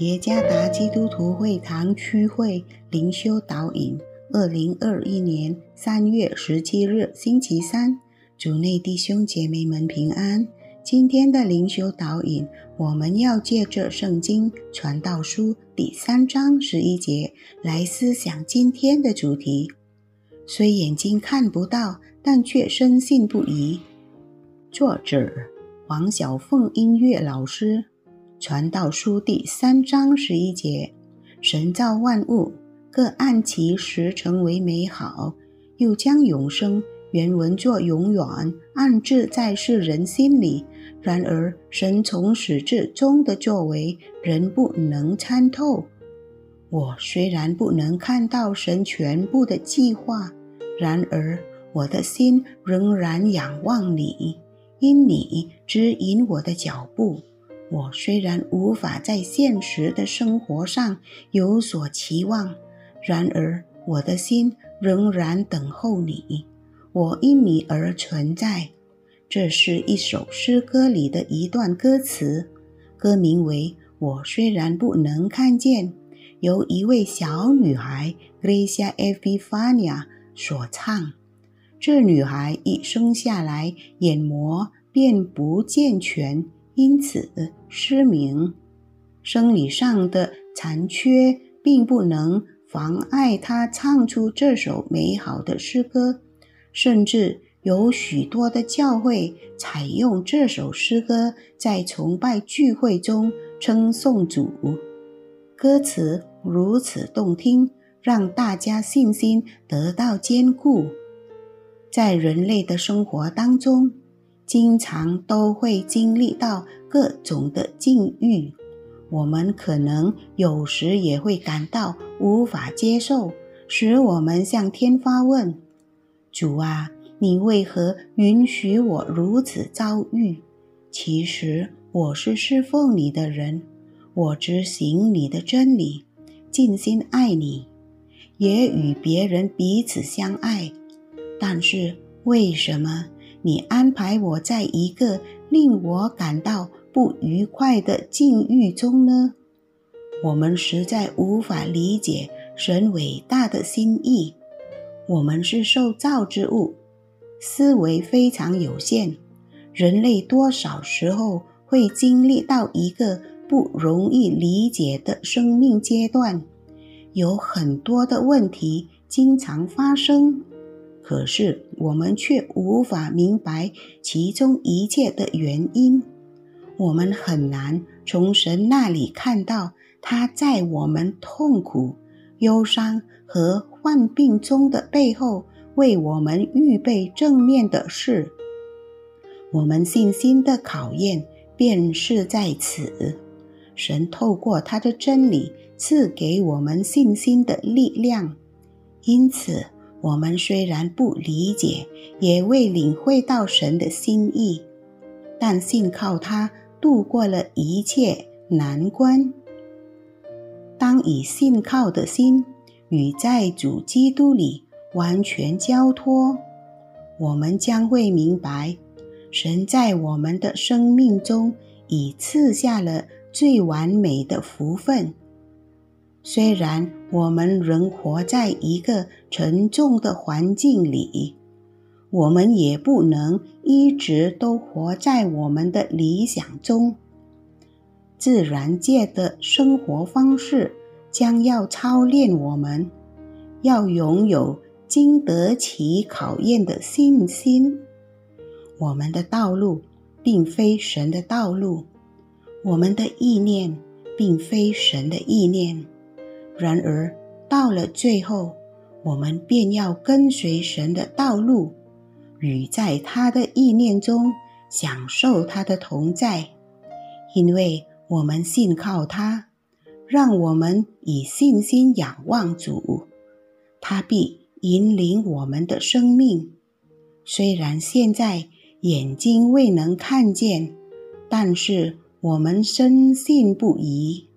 耶加达基督徒会堂区会灵修导引，二零二一年三月十七日星期三，主内弟兄姐妹们平安。今天的灵修导引，我们要借着圣经传道书第三章十一节来思想今天的主题。虽眼睛看不到，但却深信不疑。作者黄小凤音乐老师。传道书第三章十一节：神造万物，各按其时成为美好，又将永生原文作永远暗置在世人心里。然而，神从始至终的作为，人不能参透。我虽然不能看到神全部的计划，然而我的心仍然仰望你，因你指引我的脚步。我虽然无法在现实的生活上有所期望，然而我的心仍然等候你。我因你而存在。这是一首诗歌里的一段歌词，歌名为《我虽然不能看见》，由一位小女孩 Gracia Epifania 所唱。这女孩一生下来眼膜便不健全。因此，失明、生理上的残缺并不能妨碍他唱出这首美好的诗歌。甚至有许多的教会采用这首诗歌，在崇拜聚会中称颂主。歌词如此动听，让大家信心得到坚固。在人类的生活当中。经常都会经历到各种的境遇，我们可能有时也会感到无法接受，使我们向天发问：“主啊，你为何允许我如此遭遇？”其实我是侍奉你的人，我执行你的真理，尽心爱你，也与别人彼此相爱。但是为什么？你安排我在一个令我感到不愉快的境遇中呢？我们实在无法理解神伟大的心意。我们是受造之物，思维非常有限。人类多少时候会经历到一个不容易理解的生命阶段，有很多的问题经常发生。可是我们却无法明白其中一切的原因，我们很难从神那里看到他在我们痛苦、忧伤和患病中的背后为我们预备正面的事。我们信心的考验便是在此。神透过他的真理赐给我们信心的力量，因此。我们虽然不理解，也未领会到神的心意，但信靠他度过了一切难关。当以信靠的心与在主基督里完全交托，我们将会明白，神在我们的生命中已赐下了最完美的福分。虽然我们仍活在一个沉重的环境里，我们也不能一直都活在我们的理想中。自然界的生活方式将要操练我们，要拥有经得起考验的信心。我们的道路并非神的道路，我们的意念并非神的意念。然而，到了最后，我们便要跟随神的道路，与在他的意念中享受他的同在，因为我们信靠他。让我们以信心仰望主，他必引领我们的生命。虽然现在眼睛未能看见，但是我们深信不疑。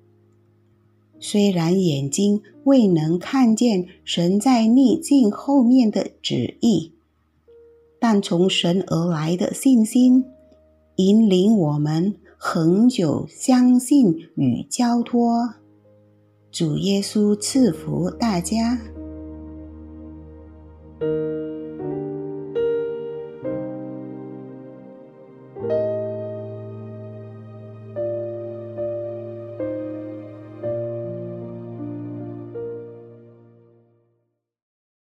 虽然眼睛未能看见神在逆境后面的旨意但从神而来的信心引领我们恒久相信与交托。主耶稣赐福大家。